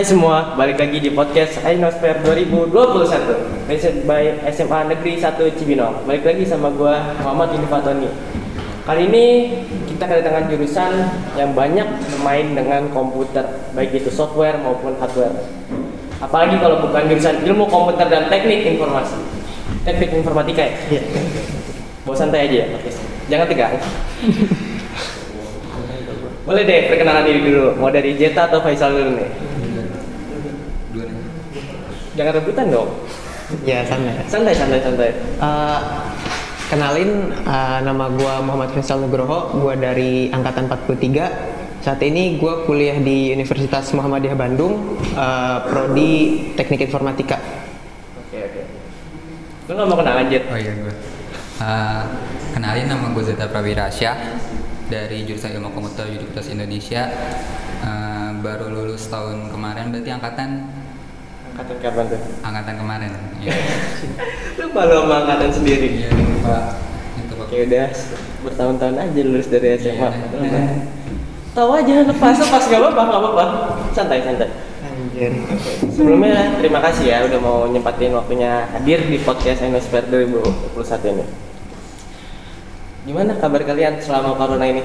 Hai semua, balik lagi di podcast Ainosfer 2021 Presented by SMA Negeri 1 Cibinong. Balik lagi sama gua Muhammad Inifatoni Kali ini kita kedatangan jurusan yang banyak bermain dengan komputer Baik itu software maupun hardware. Apalagi kalau bukan jurusan ilmu komputer dan teknik informasi. Teknik informatika ya? Iya. Bawa santai aja ya? Podcast Jangan tegang. Boleh deh perkenalan diri dulu. Mau dari Jeta atau Faisal dulu nih Jangan rebutan dong. Ya santai. Santai, santai, santai. Uh, kenalin uh, nama gua Muhammad Faisal Nugroho, gua dari angkatan 43. Saat ini gua kuliah di Universitas Muhammadiyah Bandung, uh, prodi Teknik Informatika. Oke, oke. Lu nggak mau kenal aja? Oh iya gue. Uh, kenalin nama gue Zeta Prawirasya dari jurusan Ilmu Komputer Universitas Indonesia. Uh, baru lulus tahun kemarin berarti angkatan Angkatan kapan tuh? angkatan kemarin. Ya. Lu malu sama angkatan sendiri. Iya, Pak. Itu Pak. Oke udah bertahun-tahun aja lulus dari SMA. Iya. Tahu aja lepas lepas gak apa-apa gak apa-apa. Santai santai. Anjir. Sebelumnya terima kasih ya udah mau nyempatin waktunya hadir di podcast Enosfer 2021 ini. Gimana kabar kalian selama corona ini?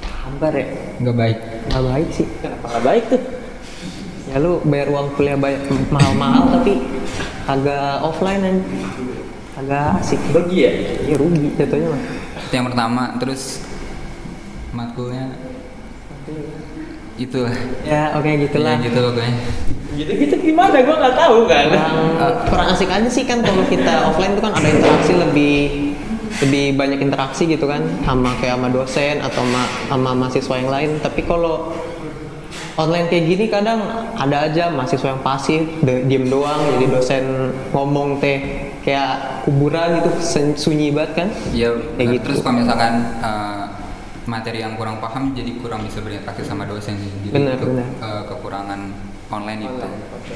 Kabar ya? Nggak baik. Nggak baik sih. Kenapa nggak baik tuh? Ya lu bayar uang kuliah banyak mahal-mahal tapi agak offline kan agak asik. Rugi ya? Iya rugi jatuhnya mah. Itu yang pertama. Terus matkulnya itu lah. Ya oke gitulah. Ya, gitu pokoknya. Gitu-gitu gimana? Gua nggak tahu kan. kurang kurang asik aja sih kan kalau kita offline tuh kan ada interaksi lebih lebih banyak interaksi gitu kan sama kayak sama dosen atau sama, sama mahasiswa yang lain tapi kalau online kayak gini kadang ada aja mahasiswa yang pasif diem doang jadi dosen ngomong teh kayak kuburan gitu sunyi banget kan Ya, Kayak gitu. terus kalau misalkan uh, materi yang kurang paham jadi kurang bisa berinteraksi sama dosen. Jadi Benar, ke- benar. uh, kekurangan online itu. Oke.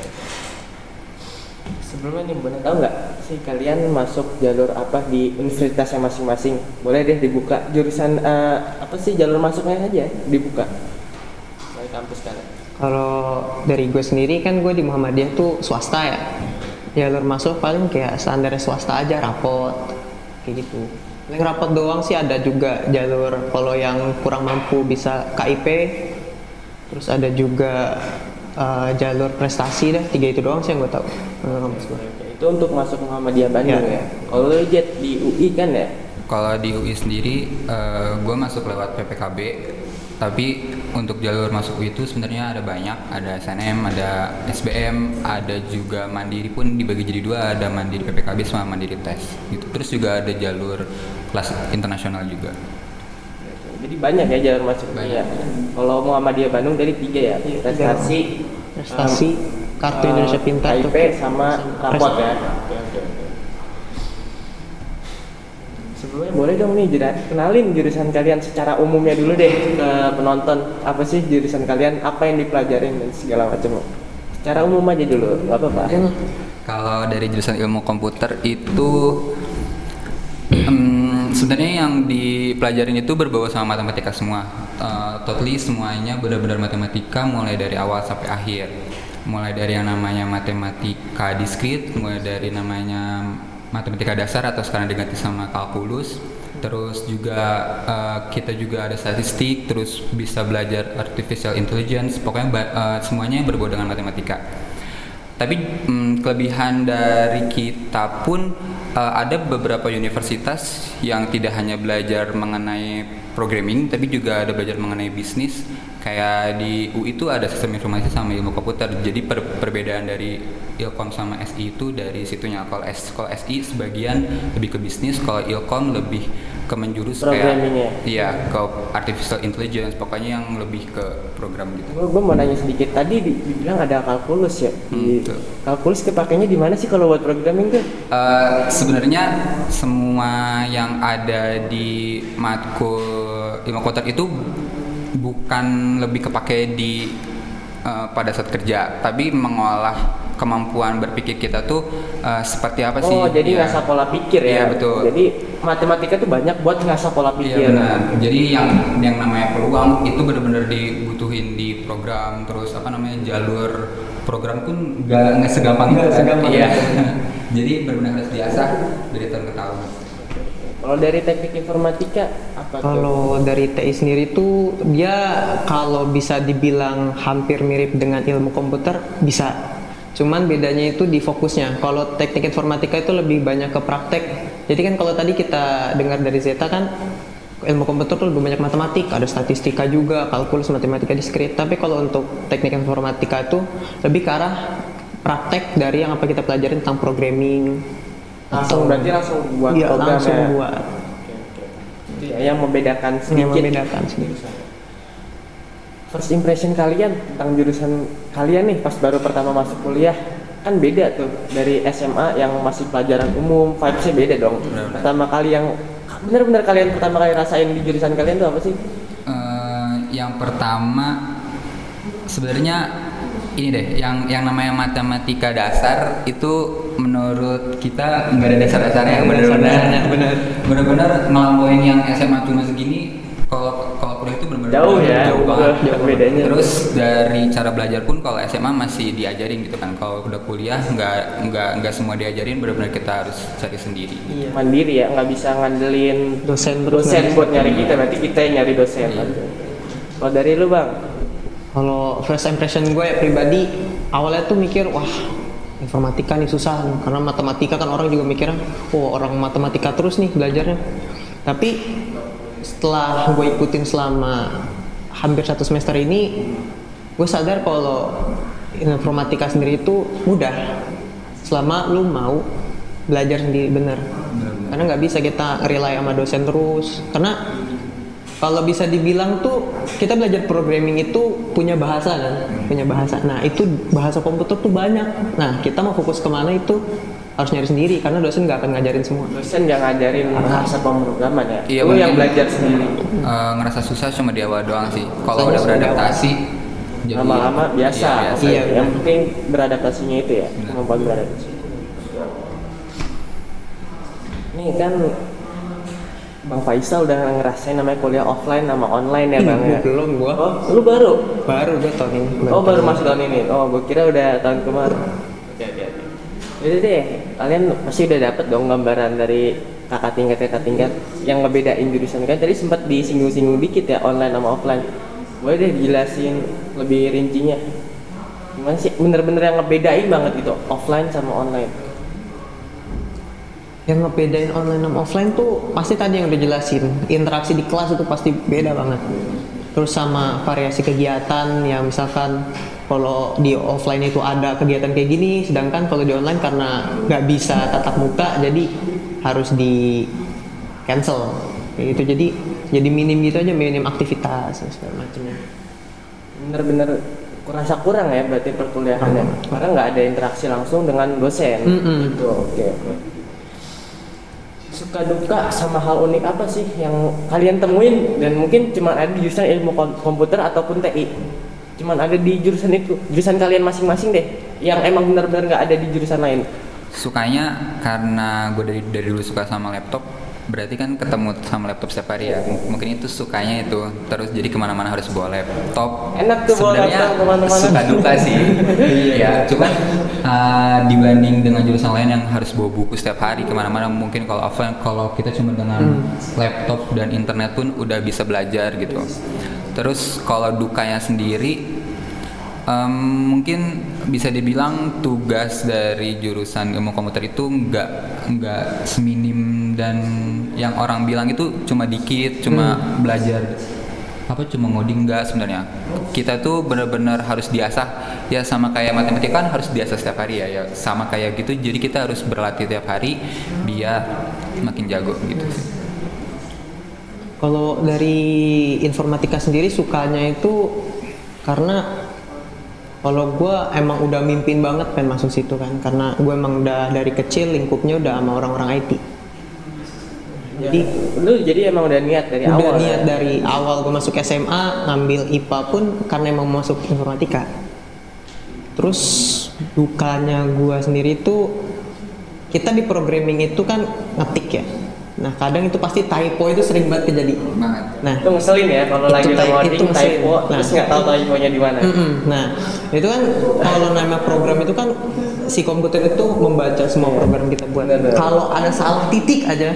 Sebelumnya nih boleh tahu nggak sih kalian masuk jalur apa di universitasnya masing-masing? Boleh deh dibuka jurusan eh, apa sih jalur masuknya aja dibuka dari kampus kalian. kalau dari gue sendiri kan gue di Muhammadiyah tuh swasta ya jalur masuk paling kayak standar swasta aja rapot kayak gitu paling rapot doang sih ada juga jalur kalau yang kurang mampu bisa KIP terus ada juga uh, jalur prestasi dah tiga itu doang sih yang gue tahu uh, kampus gue Oke, itu untuk masuk Muhammadiyah Bandung Ya. ya. Kalau lu jet di UI kan ya? Kalau di UI sendiri, gue masuk lewat PPKB. Tapi untuk jalur masuk itu sebenarnya ada banyak. Ada SNM, ada SBM, ada juga mandiri pun dibagi jadi dua. Ada mandiri PPKB sama mandiri tes. Gitu. Terus juga ada jalur kelas internasional juga. Jadi banyak ya jalur masuknya. Banyak. ya. Kalau Muhammadiyah Bandung dari tiga ya, prestasi, prestasi kartu eh, Indonesia Pintar tuh KIP sama rapot ya. Oke, oke, oke. Sebelumnya boleh dong nih kenalin jurusan kalian secara umumnya dulu deh ke penonton. Apa sih jurusan kalian? Apa yang dipelajarin dan segala macam. Secara umum aja dulu, nggak apa-apa. Kalau dari jurusan ilmu komputer itu em, sebenarnya yang dipelajarin itu berbau sama matematika semua. Eh, totally semuanya benar-benar matematika mulai dari awal sampai akhir. Mulai dari yang namanya matematika diskrit, mulai dari namanya matematika dasar atau sekarang diganti sama kalkulus. Terus juga eh, kita juga ada statistik, terus bisa belajar artificial intelligence. Pokoknya eh, semuanya yang berbau dengan matematika. Tapi mm, kelebihan dari kita pun uh, ada beberapa universitas yang tidak hanya belajar mengenai programming, tapi juga ada belajar mengenai bisnis. Kayak di UI itu ada sistem informasi sama ilmu komputer. Jadi per- perbedaan dari Ilkom sama SI itu dari situnya. Kalau S kalau SI sebagian lebih ke bisnis, kalau Ilkom lebih ke menjurus Programming ya? kayak iya ke artificial intelligence. Pokoknya yang lebih ke program gitu. Gue mau nanya sedikit tadi di- dibilang ada kalkulus ya. Di, Hmm, betul. kalkulus kepakainya di mana sih kalau buat programming tuh? Eh, sebenarnya semua yang ada di matkul ilmu komputer itu bukan lebih kepake di eh, pada saat kerja, tapi mengolah kemampuan berpikir kita tuh uh, seperti apa sih? Oh, jadi Ya. ngasah pola pikir ya. Iya, betul. Jadi matematika tuh banyak buat ngasah pola Iya pikir. benar. Jadi yang yang namanya peluang itu benar-benar dibutuhin di program terus apa namanya jalur program pun nggak nggak segampang itu segampang Iya. itu. Jadi benar-benar harus diasah dari tahun ke tahun. Kalau dari teknik informatika apa tuh? Kalau dari TI sendiri tuh dia kalau bisa dibilang hampir mirip dengan ilmu komputer bisa. Cuman bedanya itu di fokusnya. Kalau teknik informatika itu lebih banyak ke praktek. Jadi kan kalau tadi kita dengar dari Zeta kan ilmu komputer tuh lebih banyak matematik, ada statistika juga, kalkulus, matematika diskrit. Tapi kalau untuk teknik informatika itu lebih ke arah praktek dari yang apa kita pelajarin tentang programming. langsung berarti langsung buat Iya, program langsung ya. buat. Itu ya, yang membedakan Yang sedikit. membedakan sendiri. First impression kalian tentang jurusan kalian nih pas baru pertama masuk kuliah kan beda tuh dari SMA yang masih pelajaran umum vibesnya beda dong. Benar-benar. Pertama kali yang benar-benar kalian pertama kali rasain di jurusan kalian tuh apa sih? Eh, yang pertama sebenarnya ini deh yang yang namanya matematika dasar itu menurut kita nggak ada dasar-dasarnya benar-benar benar-benar ngelampain yang SMA cuma segini kalau kalau kuliah itu benar-benar Jauh ya, jauh banget jauh, bedanya. terus dari cara belajar pun kalau SMA masih diajarin gitu kan kalau udah kuliah nggak nggak nggak semua diajarin benar-benar kita harus cari sendiri Iya. Mandiri ya, nggak bisa ngandelin Dosen terus dosen buat nyari kita, berarti kita yang nyari dosen. Iya. Kalau dari lu bang, Kalau first impression gue ya pribadi awalnya tuh mikir wah informatika nih susah karena matematika kan orang juga mikirnya oh orang matematika terus nih belajarnya tapi setelah gue ikutin selama hampir satu semester ini gue sadar kalau informatika sendiri itu mudah. Selama lu mau belajar sendiri bener. Karena nggak bisa kita rely sama dosen terus. Karena kalau bisa dibilang tuh kita belajar programming itu punya bahasa kan? Punya bahasa. Nah itu bahasa komputer tuh banyak. Nah kita mau fokus ke mana itu harus nyari sendiri karena dosen nggak akan ngajarin semua dosen yang ngajarin bahasa pemrograman ya, Iya, lu yang belajar sendiri. Eh, ngerasa susah cuma di awal doang sih kalau udah beradaptasi jadi- Lama-lama biasa. Iya, biasa. Iya, yang penting beradaptasinya itu ya, Benar. kemampuan beradaptasi. Nih kan Bang Faisal udah ngerasain namanya kuliah offline sama online ya Bang ya? belum gua Oh, lu baru? baru gue tahun ini Oh, baru masuk tahun ini. Oh, gua kira udah tahun kemarin. Jadi deh, kalian pasti udah dapet dong gambaran dari kakak tingkat kakak tingkat yang ngebedain jurusan kan tadi sempat disinggung-singgung dikit ya online sama offline. Boleh deh dijelasin lebih rincinya. Gimana sih bener-bener yang ngebedain banget gitu offline sama online. yang ngebedain online sama offline tuh pasti tadi yang udah jelasin interaksi di kelas itu pasti beda banget terus sama variasi kegiatan yang misalkan kalau di offline itu ada kegiatan kayak gini sedangkan kalau di online karena nggak bisa tatap muka jadi harus di cancel kayak gitu jadi jadi minim gitu aja minim aktivitas dan segala macamnya Bener-bener kurasa kurang ya berarti perkuliahannya karena nggak ada interaksi langsung dengan dosen. Mm-mm. Gitu, oke oke. Suka duka sama hal unik apa sih yang kalian temuin dan mungkin cuma ada di jurusan ilmu kom- komputer ataupun TI? Cuman ada di jurusan itu, jurusan kalian masing-masing deh, yang emang benar-benar nggak ada di jurusan lain. sukanya karena gue dari dari dulu suka sama laptop berarti kan ketemu sama laptop setiap hari ya. M- mungkin itu sukanya itu terus jadi ke mana-mana harus bawa laptop. Enak tuh sebenarnya suka duka sih. Ya cuman uh, dibanding dengan jurusan lain yang harus bawa buku setiap hari ke mana-mana mungkin kalau offline kalau kita cuma dengan laptop dan internet pun udah bisa belajar gitu terus kalau dukanya sendiri Em, mungkin bisa dibilang tugas dari jurusan ilmu komputer itu nggak nggak seminim dan yang orang bilang itu cuma dikit, cuma belajar apa cuma ngoding nggak sebenarnya. Kita tuh benar-benar harus diasah ya sama kayak matematika kan harus diasah setiap hari ya, ya sama kayak gitu. Jadi kita harus berlatih tiap hari biar makin jago gitu sih. Kalau dari informatika sendiri sukanya itu karena kalau gue emang udah mimpin banget pengen masuk situ kan karena gue emang udah dari kecil lingkupnya udah sama orang-orang IT jadi Lu jadi emang udah niat dari udah awal. niat ya? dari awal gue masuk SMA ngambil IPA pun karena emang mau masuk informatika terus dukanya gua sendiri itu kita di programming itu kan ngetik ya nah kadang itu pasti typo itu sering banget kejadi banget nah Itu ngeselin ya kalau lagi ngoding itu ngeselin. typo Nah. terus nggak tahu typonya di mana. Mm-mm. Nah, itu kan kalau nama program itu kan si komputer itu membaca semua program kita buat. Kalau ada salah titik aja,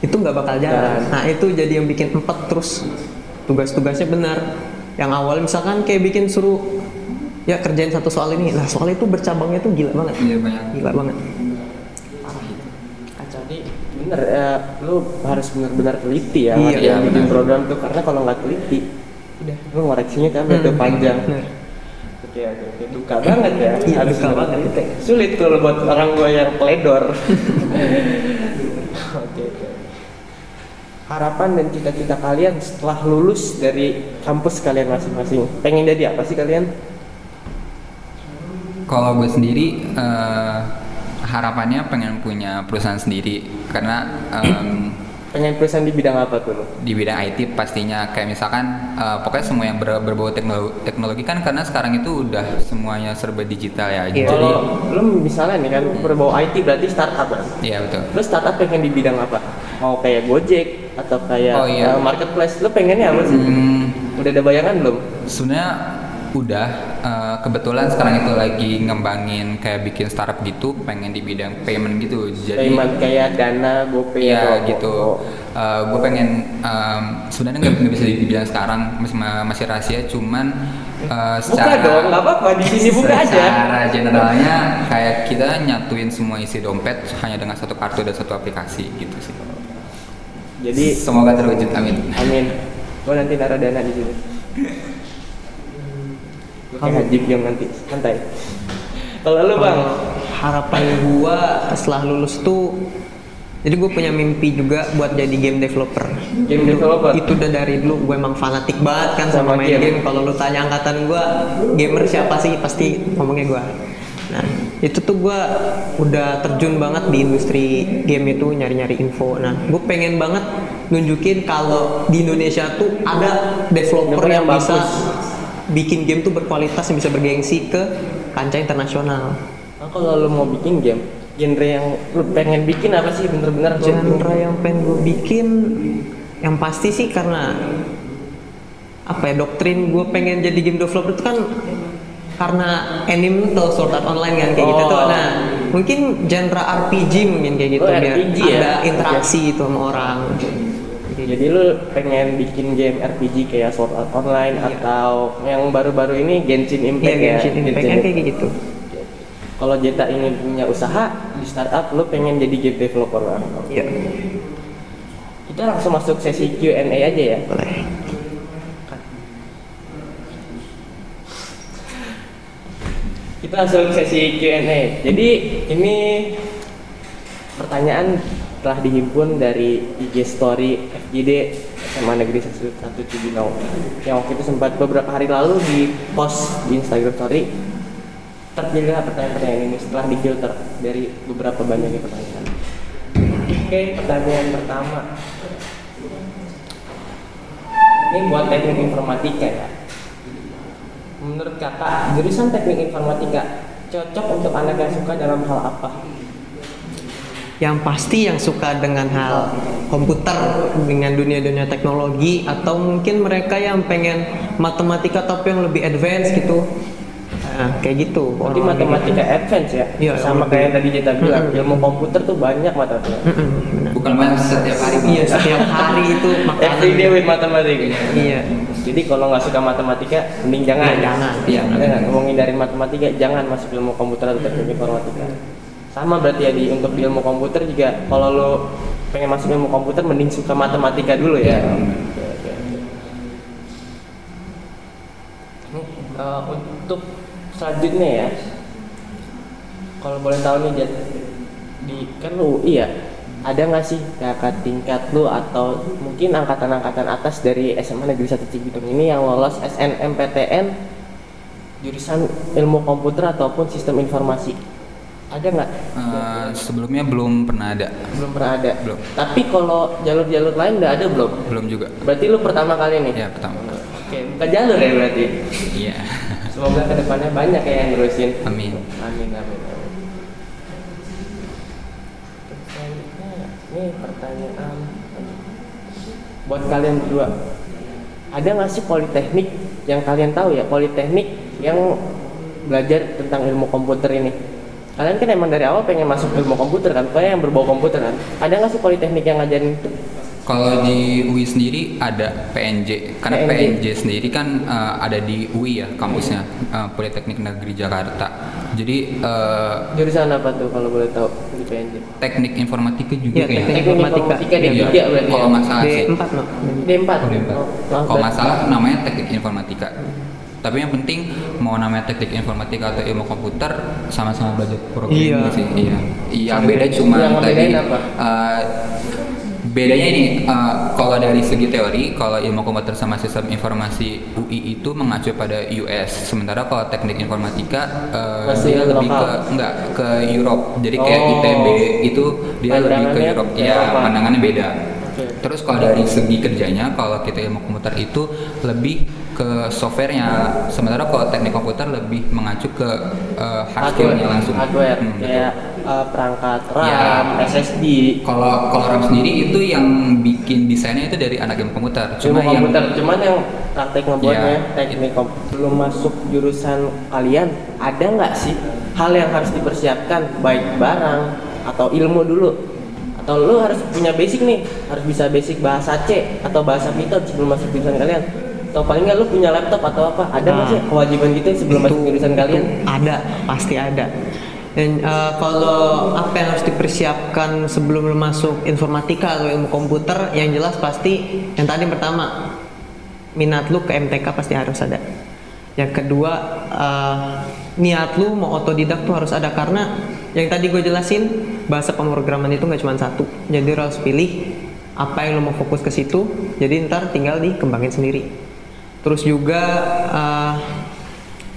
itu nggak bakal jalan. Jalan. Nah, itu jadi yang bikin empat terus tugas-tugasnya benar. Yang awal misalkan kayak bikin suruh ya kerjain satu soal ini. Nah, soal itu bercabangnya tuh gila banget. iya banyak Gila banget. Bener ya, lu harus benar-benar teliti ya Iya, waktu iya, bikin program tuh karena kalau nggak teliti udah lu ngoreksinya kan itu panjang. Benar. Oke oke oke duka banget ya. Iya, Harus duka banget. teliti. Sulit kalau buat orang gue yang peledor. Oke oke. Harapan dan cita-cita kalian setelah lulus dari kampus kalian masing-masing. Pengen jadi apa sih kalian? Kalau gue sendiri eh, harapannya pengen punya perusahaan sendiri karena em, Pengen perusahaan di bidang apa tuh? di bidang IT pastinya kayak misalkan eh, pokoknya semua yang ber- berbau teknologi, teknologi kan karena sekarang itu udah semuanya serba digital ya. Iya. Jadi lu misalnya nih kan berbau IT berarti startup kan? iya betul. Lu startup pengen di bidang apa? Mau kayak Gojek atau kayak Oh, iya. uh, marketplace? Lu pengennya apa sih? Hmm, Udah ada bayangan belum? sebenarnya udah eh, kebetulan sekarang itu lagi ngembangin kayak bikin startup gitu pengen di bidang payment gitu jadi Payment kayak Dana, GoPay atau gitu. Oppo. gue pengen em, sebenarnya nggak bisa dibilang sekarang masih ma- masih rahasia, cuman eh, Buka secara dong, nggak apa-apa di sini buka aja. Secara generalnya kayak kita nyatuin semua isi dompet hanya dengan satu kartu dan satu aplikasi gitu sih. Jadi Semoga terwujud, amin. amin. Gua nanti naruh dana di sini. Kayak Haji yang nanti santai. Kalau lu bang, harapan gua setelah lulus tuh jadi gue punya mimpi juga buat jadi game developer. Game developer? Itu udah dari dulu gue emang fanatik banget kan sama, Sama main game. game. Kalau lu tanya angkatan gua gamer siapa sih pasti ngomongnya gua. Nah itu tuh gua udah terjun banget di industri game itu nyari-nyari info. Nah gue pengen banget nunjukin kalau di Indonesia tuh ada developer Developer yang, yang bisa bagus. Bikin game tuh berkualitas yang bisa bergengsi ke kancah internasional. nah, kalau lu mau bikin game, genre yang lu pengen bikin apa sih bener-bener? genre yang pengen gue bikin yang pasti sih karena apa ya doktrin gue pengen jadi game developer itu kan karena anime tuh Sword Art Online kan kayak gitu Oh. tuh nah mungkin genre RPG mungkin kayak gitu Oh, biar RPG ya? ada interaksi itu sama orang Jadi lu pengen bikin game RPG kayak Sword Art Online atau yang baru-baru ini Genshin Iya, Impact ya? Genshin Impact kan kayak gitu Kalau Jeta ini punya usaha di startup, lu pengen jadi game developer kan? Iya Kita langsung masuk sesi Q&A aja ya. boleh Kita langsung sesi Q&A. Jadi ini pertanyaan telah dihimpun dari IG Story FGD SMA Negeri 1 Cibinong yang waktu itu sempat beberapa hari lalu di post di Instagram Story terpilihlah pertanyaan-pertanyaan ini setelah difilter dari beberapa banyaknya pertanyaan. Oke, pertanyaan pertama. Ini buat teknik informatika ya. Menurut kakak, jurusan teknik informatika cocok untuk anak yang suka dalam hal apa? Yang pasti yang suka dengan hal komputer dengan dunia-dunia teknologi atau mungkin mereka yang pengen matematika tapi yang lebih advance gitu nah, kayak gitu orang-orang matematika advance ya? Iya, Sama lebih. kayak yang tadi kita bilang, Mm-mm. ilmu komputer tuh banyak matematika. gitu. Mm-mm, benar. Bukan main setiap hari. iya setiap hari itu makanan Every day with mathematics. iya Jadi kalau nggak suka matematika, mending jangan. Iya, jangan. Iya. Jangan ngomongin dari matematika, jangan masuk ilmu komputer atau teknik informatika. Sama berarti ya di untuk di ilmu komputer juga kalau lo pengen masuk ilmu komputer mending suka matematika dulu ya. Iya. Oke, oke. Nih, eh, untuk selanjutnya ya, kalau boleh tahu nih Jat, di kan lu UI ya, ada nggak sih kakak tingkat lu atau mungkin angkatan-angkatan atas dari SMA Negeri 1 Cibitung ini yang lolos SNMPTN jurusan ilmu komputer ataupun sistem informasi? Ada nggak? Eh, sebelumnya belum pernah ada, Belum pernah ada. Belum. Tapi kalau jalur-jalur lain udah ada belum? belum juga. Berarti lu pertama kali nih? Ya pertama. Oke, buka jalur ya berarti. Iya. Semoga ke depannya banyak ya yang nerusin. Amin. Amin amin amin. Ini pertanyaan buat kalian berdua. Ada nggak sih politeknik yang kalian tahu ya politeknik yang belajar tentang ilmu komputer ini? Kalian kan emang dari awal pengen masuk ilmu komputer kan, pokoknya yang berbau komputer kan. Ada nggak sih politeknik yang ngajarin itu? Kalau di UI sendiri ada PNJ, karena PNJ. PNJ, sendiri kan eh, ada di UI ya kampusnya, eh, Politeknik Negeri Jakarta. Jadi eh, Jurusan apa tuh kalau boleh tahu di PNJ? teknik informatika juga Iya, kayaknya. teknik Teknik informatika. informatika D3 Iya. berarti Kalau ya? nggak salah sih. D4 no. D4. Oh, D4. Oh, Kalau nggak berarti- salah namanya teknik informatika. Tapi yang penting mau namanya teknik informatika atau ilmu komputer sama-sama belajar programming Iya. sih. Iya. Iya beda cuma Yang tadi apa? eh, bedanya ini eh, kalau dari segi teori kalau ilmu komputer sama sistem informasi UI itu mengacu pada US. Sementara kalau teknik informatika Masih dia lebih ke enggak ke Europe. Jadi kayak Oh. ITB itu dia lebih ke Europe. Eropa. pandangannya beda. Terus kalau dari segi kerjanya, kalau kita ilmu komputer itu lebih ke softwarenya, sementara kalau teknik komputer lebih mengacu ke uh, hard skillnya langsung. hardware Hmm, kayak uh, perangkat RAM, Ya. SSD, Kalau kalau RAM sendiri itu yang bikin desainnya itu dari anak ilmu komputer. ilmu Cuma yang komputer. Cuman yang praktek ngebuatnya Ya. teknik komputer. Belum masuk jurusan kalian, ada nggak sih hal yang harus dipersiapkan baik barang atau ilmu dulu? Atau lu harus punya basic nih, harus bisa basic bahasa C atau bahasa Python sebelum masuk jurusan kalian? Atau paling nggak lu punya laptop atau apa? Ada nggak Ah. sih kewajiban gitu sebelum masuk jurusan kalian? Ada, pasti ada. Dan eh, kalau apa yang harus dipersiapkan sebelum lu masuk informatika atau ilmu komputer, yang jelas pasti yang tadi yang pertama minat lu ke MTK pasti harus ada. Yang kedua eh, niat lu mau otodidak tuh harus ada karena yang tadi gue jelasin bahasa pemrograman itu nggak cuma satu. Jadi lu harus pilih apa yang lu mau fokus ke situ. Jadi ntar tinggal dikembangin sendiri. Terus juga eh,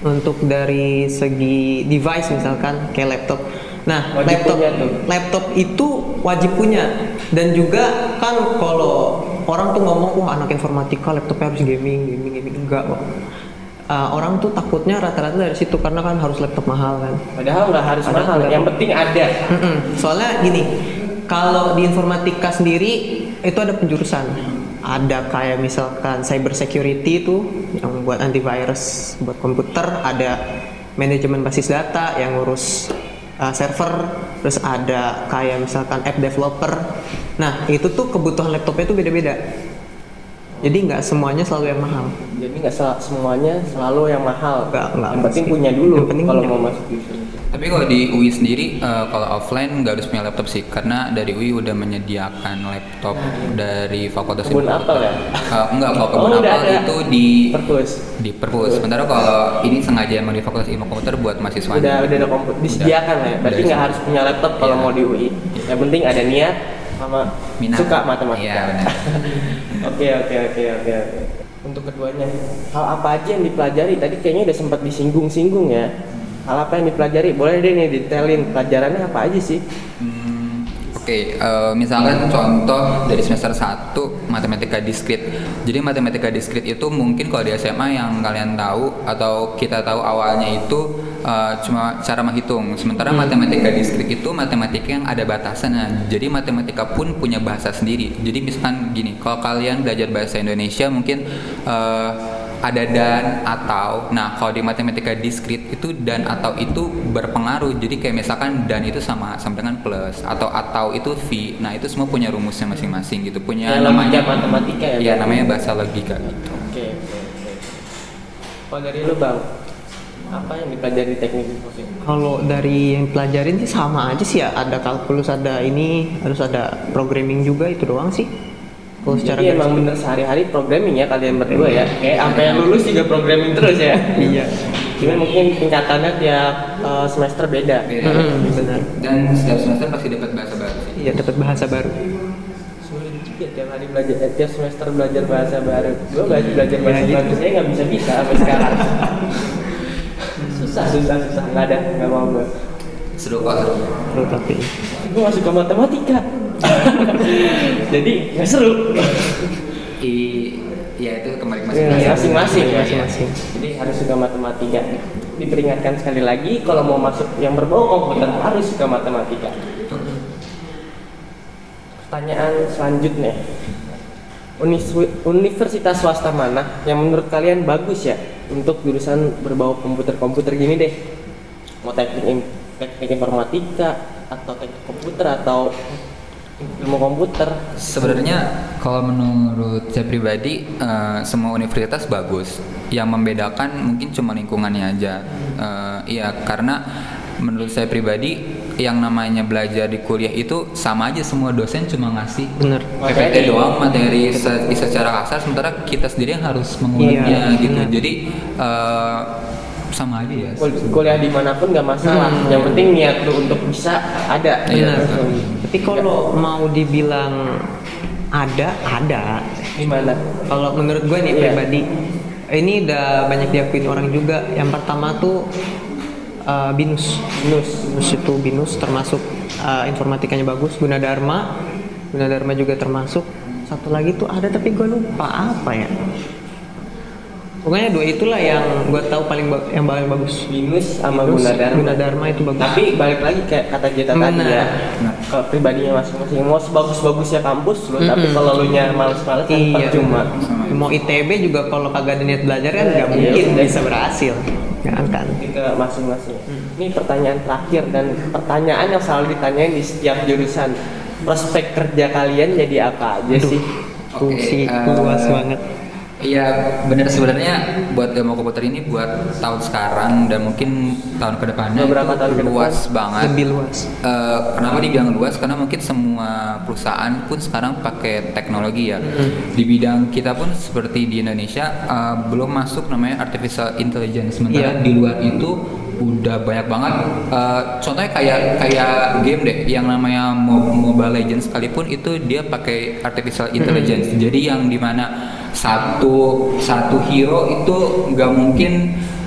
untuk dari segi device misalkan kayak laptop. Nah, Wajib laptop tuh. laptop itu wajib punya dan juga kan kalau orang tuh ngomong wah anak informatika laptopnya harus gaming gaming gaming enggak kok. Uh, orang tuh takutnya rata-rata dari situ karena kan harus laptop mahal kan. Padahal nggak harus Padahal mahal, yang penting ada. Mm-mm. Soalnya gini, kalau di informatika sendiri itu ada penjurusan. Ada kayak misalkan cyber security itu yang buat antivirus buat komputer, ada manajemen basis data yang ngurus uh, server, terus ada kayak misalkan app developer. Nah, itu tuh kebutuhan laptopnya itu beda-beda. Jadi nggak semuanya selalu yang mahal. Jadi nggak sel- semuanya selalu yang mahal. Nggak- nggak yang penting punya dulu Yang penting kalau punya. mau masuk itu. Tapi kalau di UI sendiri, eh, kalau offline nggak harus punya laptop sih, karena dari UI udah menyediakan laptop dari Fakultas Kebun Ilmu apel ya? Eh, enggak, kalau kebun Oh, udah apel ada. itu di Perpus. di perpus. Sementara kalau ini sengaja emang di Fakultas Ilmu Komputer buat mahasiswa. Udah udah ada komputer disediakan lah ya. Berarti Udah nggak harus punya laptop kalau Iya. mau di UI. Yang penting ada niat sama Minat. suka matematika. Iya, benar. Oke oke oke oke oke. Untuk keduanya, hal apa aja yang dipelajari? Tadi kayaknya udah sempat disinggung-singgung ya. Hal apa yang dipelajari? Boleh deh nih detailin pelajarannya apa aja sih? Hmm, Oke, eh, misalkan contoh dari semester 1 matematika diskrit. Jadi matematika diskrit itu mungkin kalau di SMA yang kalian tahu atau kita tahu awalnya itu eh, cuma cara menghitung. Sementara matematika diskrit itu matematika yang ada batasannya. Jadi matematika pun punya bahasa sendiri. Jadi misalkan gini, kalau kalian belajar bahasa Indonesia mungkin eh, ada dan atau nah kalau di matematika diskrit itu dan atau itu berpengaruh jadi kayak misalkan dan itu sama sama dengan plus atau atau itu v nah itu semua punya rumusnya masing-masing gitu punya Kayak namanya matematika ya, ya berarti? namanya bahasa logika gitu Oke oke oke. Kalau dari lu bang, apa yang dipelajari di teknik informasi? Kalau dari yang pelajarin sih sama aja sih ya. Ada kalkulus, ada ini, harus ada programming juga itu doang sih. Kalau secara Jadi emang bener sehari-hari programming ya kalian berdua ya. Kayak sampai lulus juga programming terus ya. Iya. Cuma mungkin tingkatannya tiap uh, semester beda. Beda. Mm, benar. dan setiap semester pasti dapat bahasa baru sih Iya dapat bahasa baru. Sulit juga tiap hari belajar, eh, tiap semester belajar bahasa baru. Gue belajar belajar bahasa Ya, gitu. baru saya nggak bisa bisa sampai sekarang. susah susah susah nggak ada nggak mau gue. seru kok seru Terus tapi Gue masuk ke matematika. Jadi nggak seru. I, ya itu kembali ke Iya, masing-masing masing-masing ya. Masing-masing. Jadi harus suka matematika. Diperingatkan sekali lagi kalau mau masuk yang berbau komputer harus suka matematika. Pertanyaan selanjutnya. Universitas swasta mana yang menurut kalian bagus ya untuk jurusan berbau komputer-komputer gini deh? Mau teknik teknik informatika atau teknik komputer atau ilmu komputer? Sebenarnya kalau menurut saya pribadi eh, semua universitas bagus. Yang membedakan mungkin cuma lingkungannya aja. Eh, iya karena menurut saya pribadi yang namanya belajar di kuliah itu sama aja semua dosen cuma ngasih Bener. PPT doang materi se- secara kasar sementara kita sendiri yang harus menguliknya Iya, gitu. benar. Jadi eh, sama aja ya. Kul- kuliah di mana pun nggak masalah Hmm. yang penting niat lu untuk bisa ada Iya, Benar. Tapi kalau mau dibilang ada, ada. gimana Kalau menurut gue nih Iya. pribadi, ini udah banyak diakuin orang juga. Yang pertama tuh uh, binus. binus Binus itu binus termasuk uh, informatikanya bagus. Gunadarma, Gunadarma juga termasuk. Satu lagi tuh ada tapi gue lupa apa ya. Pokoknya dua itulah yang gue tahu paling yang paling bagus. binus sama Binus, gunadarma Gunadarma itu bagus. tapi balik lagi kayak kata Jeta tadi ya Benar. kalau pribadinya masing-masing mau sebagus-bagusnya kampus lu tapi Mm-mm. kalau lu nya males-males kan Iya. percuma Mau ITB juga kalau kagak ada niat belajar kan nggak Iya, mungkin iya. bisa berhasil. Kan kan. Nanti ke masing-masing Hmm. ini pertanyaan terakhir dan pertanyaan yang selalu ditanyain di setiap jurusan prospek kerja kalian jadi apa aja Aduh. sih Oke, sih eh, luas banget. Iya benar sebenarnya buat ilmu komputer ini buat tahun sekarang dan mungkin tahun ke depannya Beberapa itu tahun luas banget. Lebih luas. Eh, kenapa dibilang luas? Karena mungkin semua perusahaan pun sekarang pakai teknologi ya. Di bidang kita pun seperti di Indonesia eh, belum masuk namanya artificial intelligence. Sementara Iya. di luar itu udah banyak banget. Eh, contohnya kayak kayak game deh, yang namanya Mo- Mobile Legends sekalipun itu dia pakai artificial intelligence. Jadi yang di mana satu satu hero itu nggak mungkin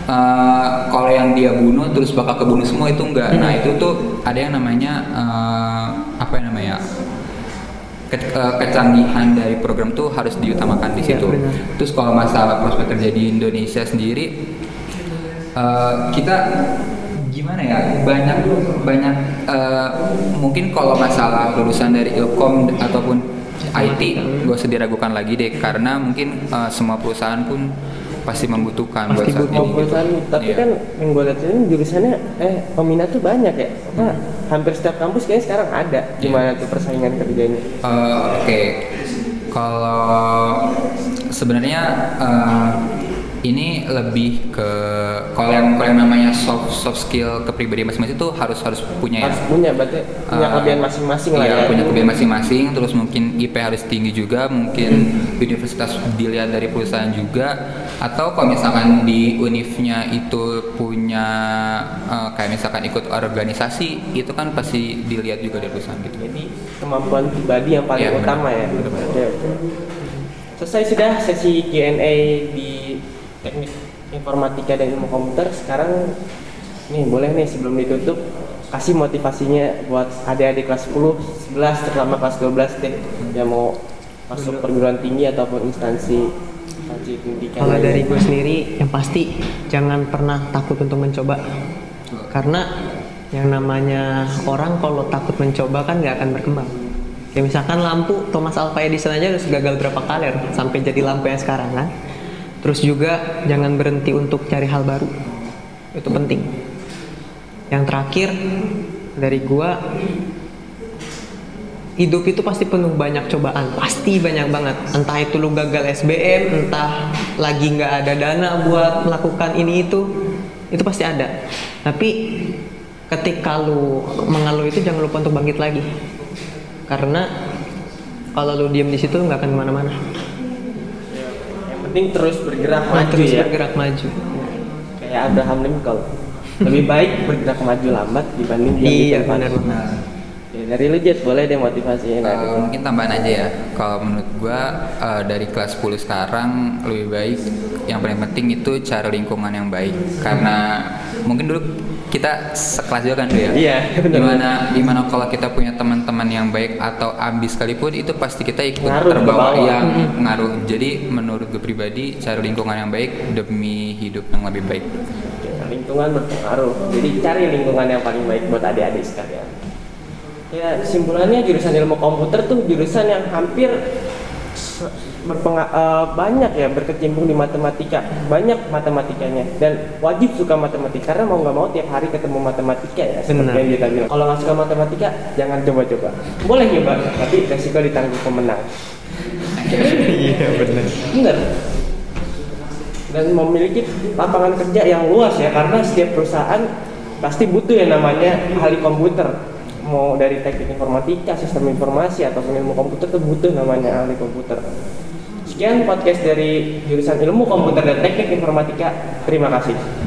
eh, kalau yang dia bunuh terus bakal kebunuh semua itu enggak. Nah itu tuh ada yang namanya eh, apa yang namanya ke- eh, kecanggihan dari program tuh harus diutamakan di Iya, situ. benar. Terus kalau masalah prospek kerja di Indonesia sendiri, eh, kita gimana ya banyak banyak eh, mungkin kalau masalah lulusan dari ilkom ataupun IT. Gak usah diragukan lagi deh karena mungkin eh, semua perusahaan pun pasti membutuhkan buat Pasti saat mau ini. perusahaan tapi Iya. kan yang gue lihat ini jurusannya eh peminat tuh banyak ya. Apa hampir setiap kampus kayaknya sekarang ada gimana tuh persaingan kerjanya? Eh, Oke, kalau sebenarnya eh, ini lebih ke kalau yang kalau yang namanya soft soft skill kepribadian masing-masing itu harus harus punya ya. harus punya berarti punya Eh, kelebihan masing-masing lah iya, ya punya kelebihan masing-masing terus mungkin IP harus tinggi juga mungkin universitas dilihat dari perusahaan juga atau kalau misalkan di univnya itu punya eh, kayak misalkan ikut organisasi itu kan pasti dilihat juga dari perusahaan gitu jadi kemampuan pribadi yang paling benar. utama ya Benar, benar. Oke, oke. selesai sudah sesi Q&A di teknik informatika dan ilmu komputer sekarang nih boleh nih sebelum ditutup kasih motivasinya buat adik-adik kelas 10, 11, terutama kelas 12 deh yang mau masuk perguruan tinggi ataupun instansi Kalau dari gue sendiri, yang pasti jangan pernah takut untuk mencoba. Karena yang namanya orang kalau takut mencoba kan nggak akan berkembang. Kayak misalkan lampu Thomas Alva Edison aja harus gagal berapa kali sampai jadi lampu yang sekarang kan. Terus juga jangan berhenti untuk cari hal baru. Itu penting. Yang terakhir dari gua hidup itu pasti penuh banyak cobaan. Pasti banyak banget. Entah itu lu gagal SBM entah lagi nggak ada dana buat melakukan ini itu itu pasti ada. Tapi ketika lu mengeluh itu jangan lupa untuk bangkit lagi. Karena kalau lu diem di situ nggak akan ke mana-mana penting terus bergerak Nah, maju terus ya. bergerak maju. Kayak Abraham Lincoln. Lebih baik bergerak maju lambat dibanding diam di iya tempat. benar benar. Ya, dari lu Jet boleh deh motivasinya nah, Eh, mungkin tambahan aja ya. Kalau menurut gua eh, dari kelas 10 sekarang lebih baik yang paling penting itu cari lingkungan yang baik. Karena mungkin dulu kita sekelas juga kan ya. Iya. Gimana gimana kalau kita punya teman-teman yang baik atau ambis sekalipun itu pasti kita ikut Ngaruh terbawa yang ngaruh. Jadi menurut gue pribadi cari lingkungan yang baik demi hidup yang lebih baik. lingkungan berpengaruh jadi cari lingkungan yang paling baik buat adik-adik sekalian ya kesimpulannya jurusan ilmu komputer tuh jurusan yang hampir berpenga- eh, banyak ya berkecimpung di matematika. Banyak matematikanya. Dan wajib suka matematika. Karena mau nggak mau tiap hari ketemu matematika ya seperti Benar. yang kita bilang. Kalau nggak suka matematika jangan coba-coba. Boleh nyoba tapi resiko ditanggung pemenang. Iya benar. bener dan memiliki lapangan kerja yang luas ya karena setiap perusahaan pasti butuh yang namanya ahli komputer. Mau dari teknik informatika sistem informasi ataupun ilmu komputer tuh butuh namanya ahli komputer sekian podcast dari jurusan ilmu komputer dan teknik informatika. Terima kasih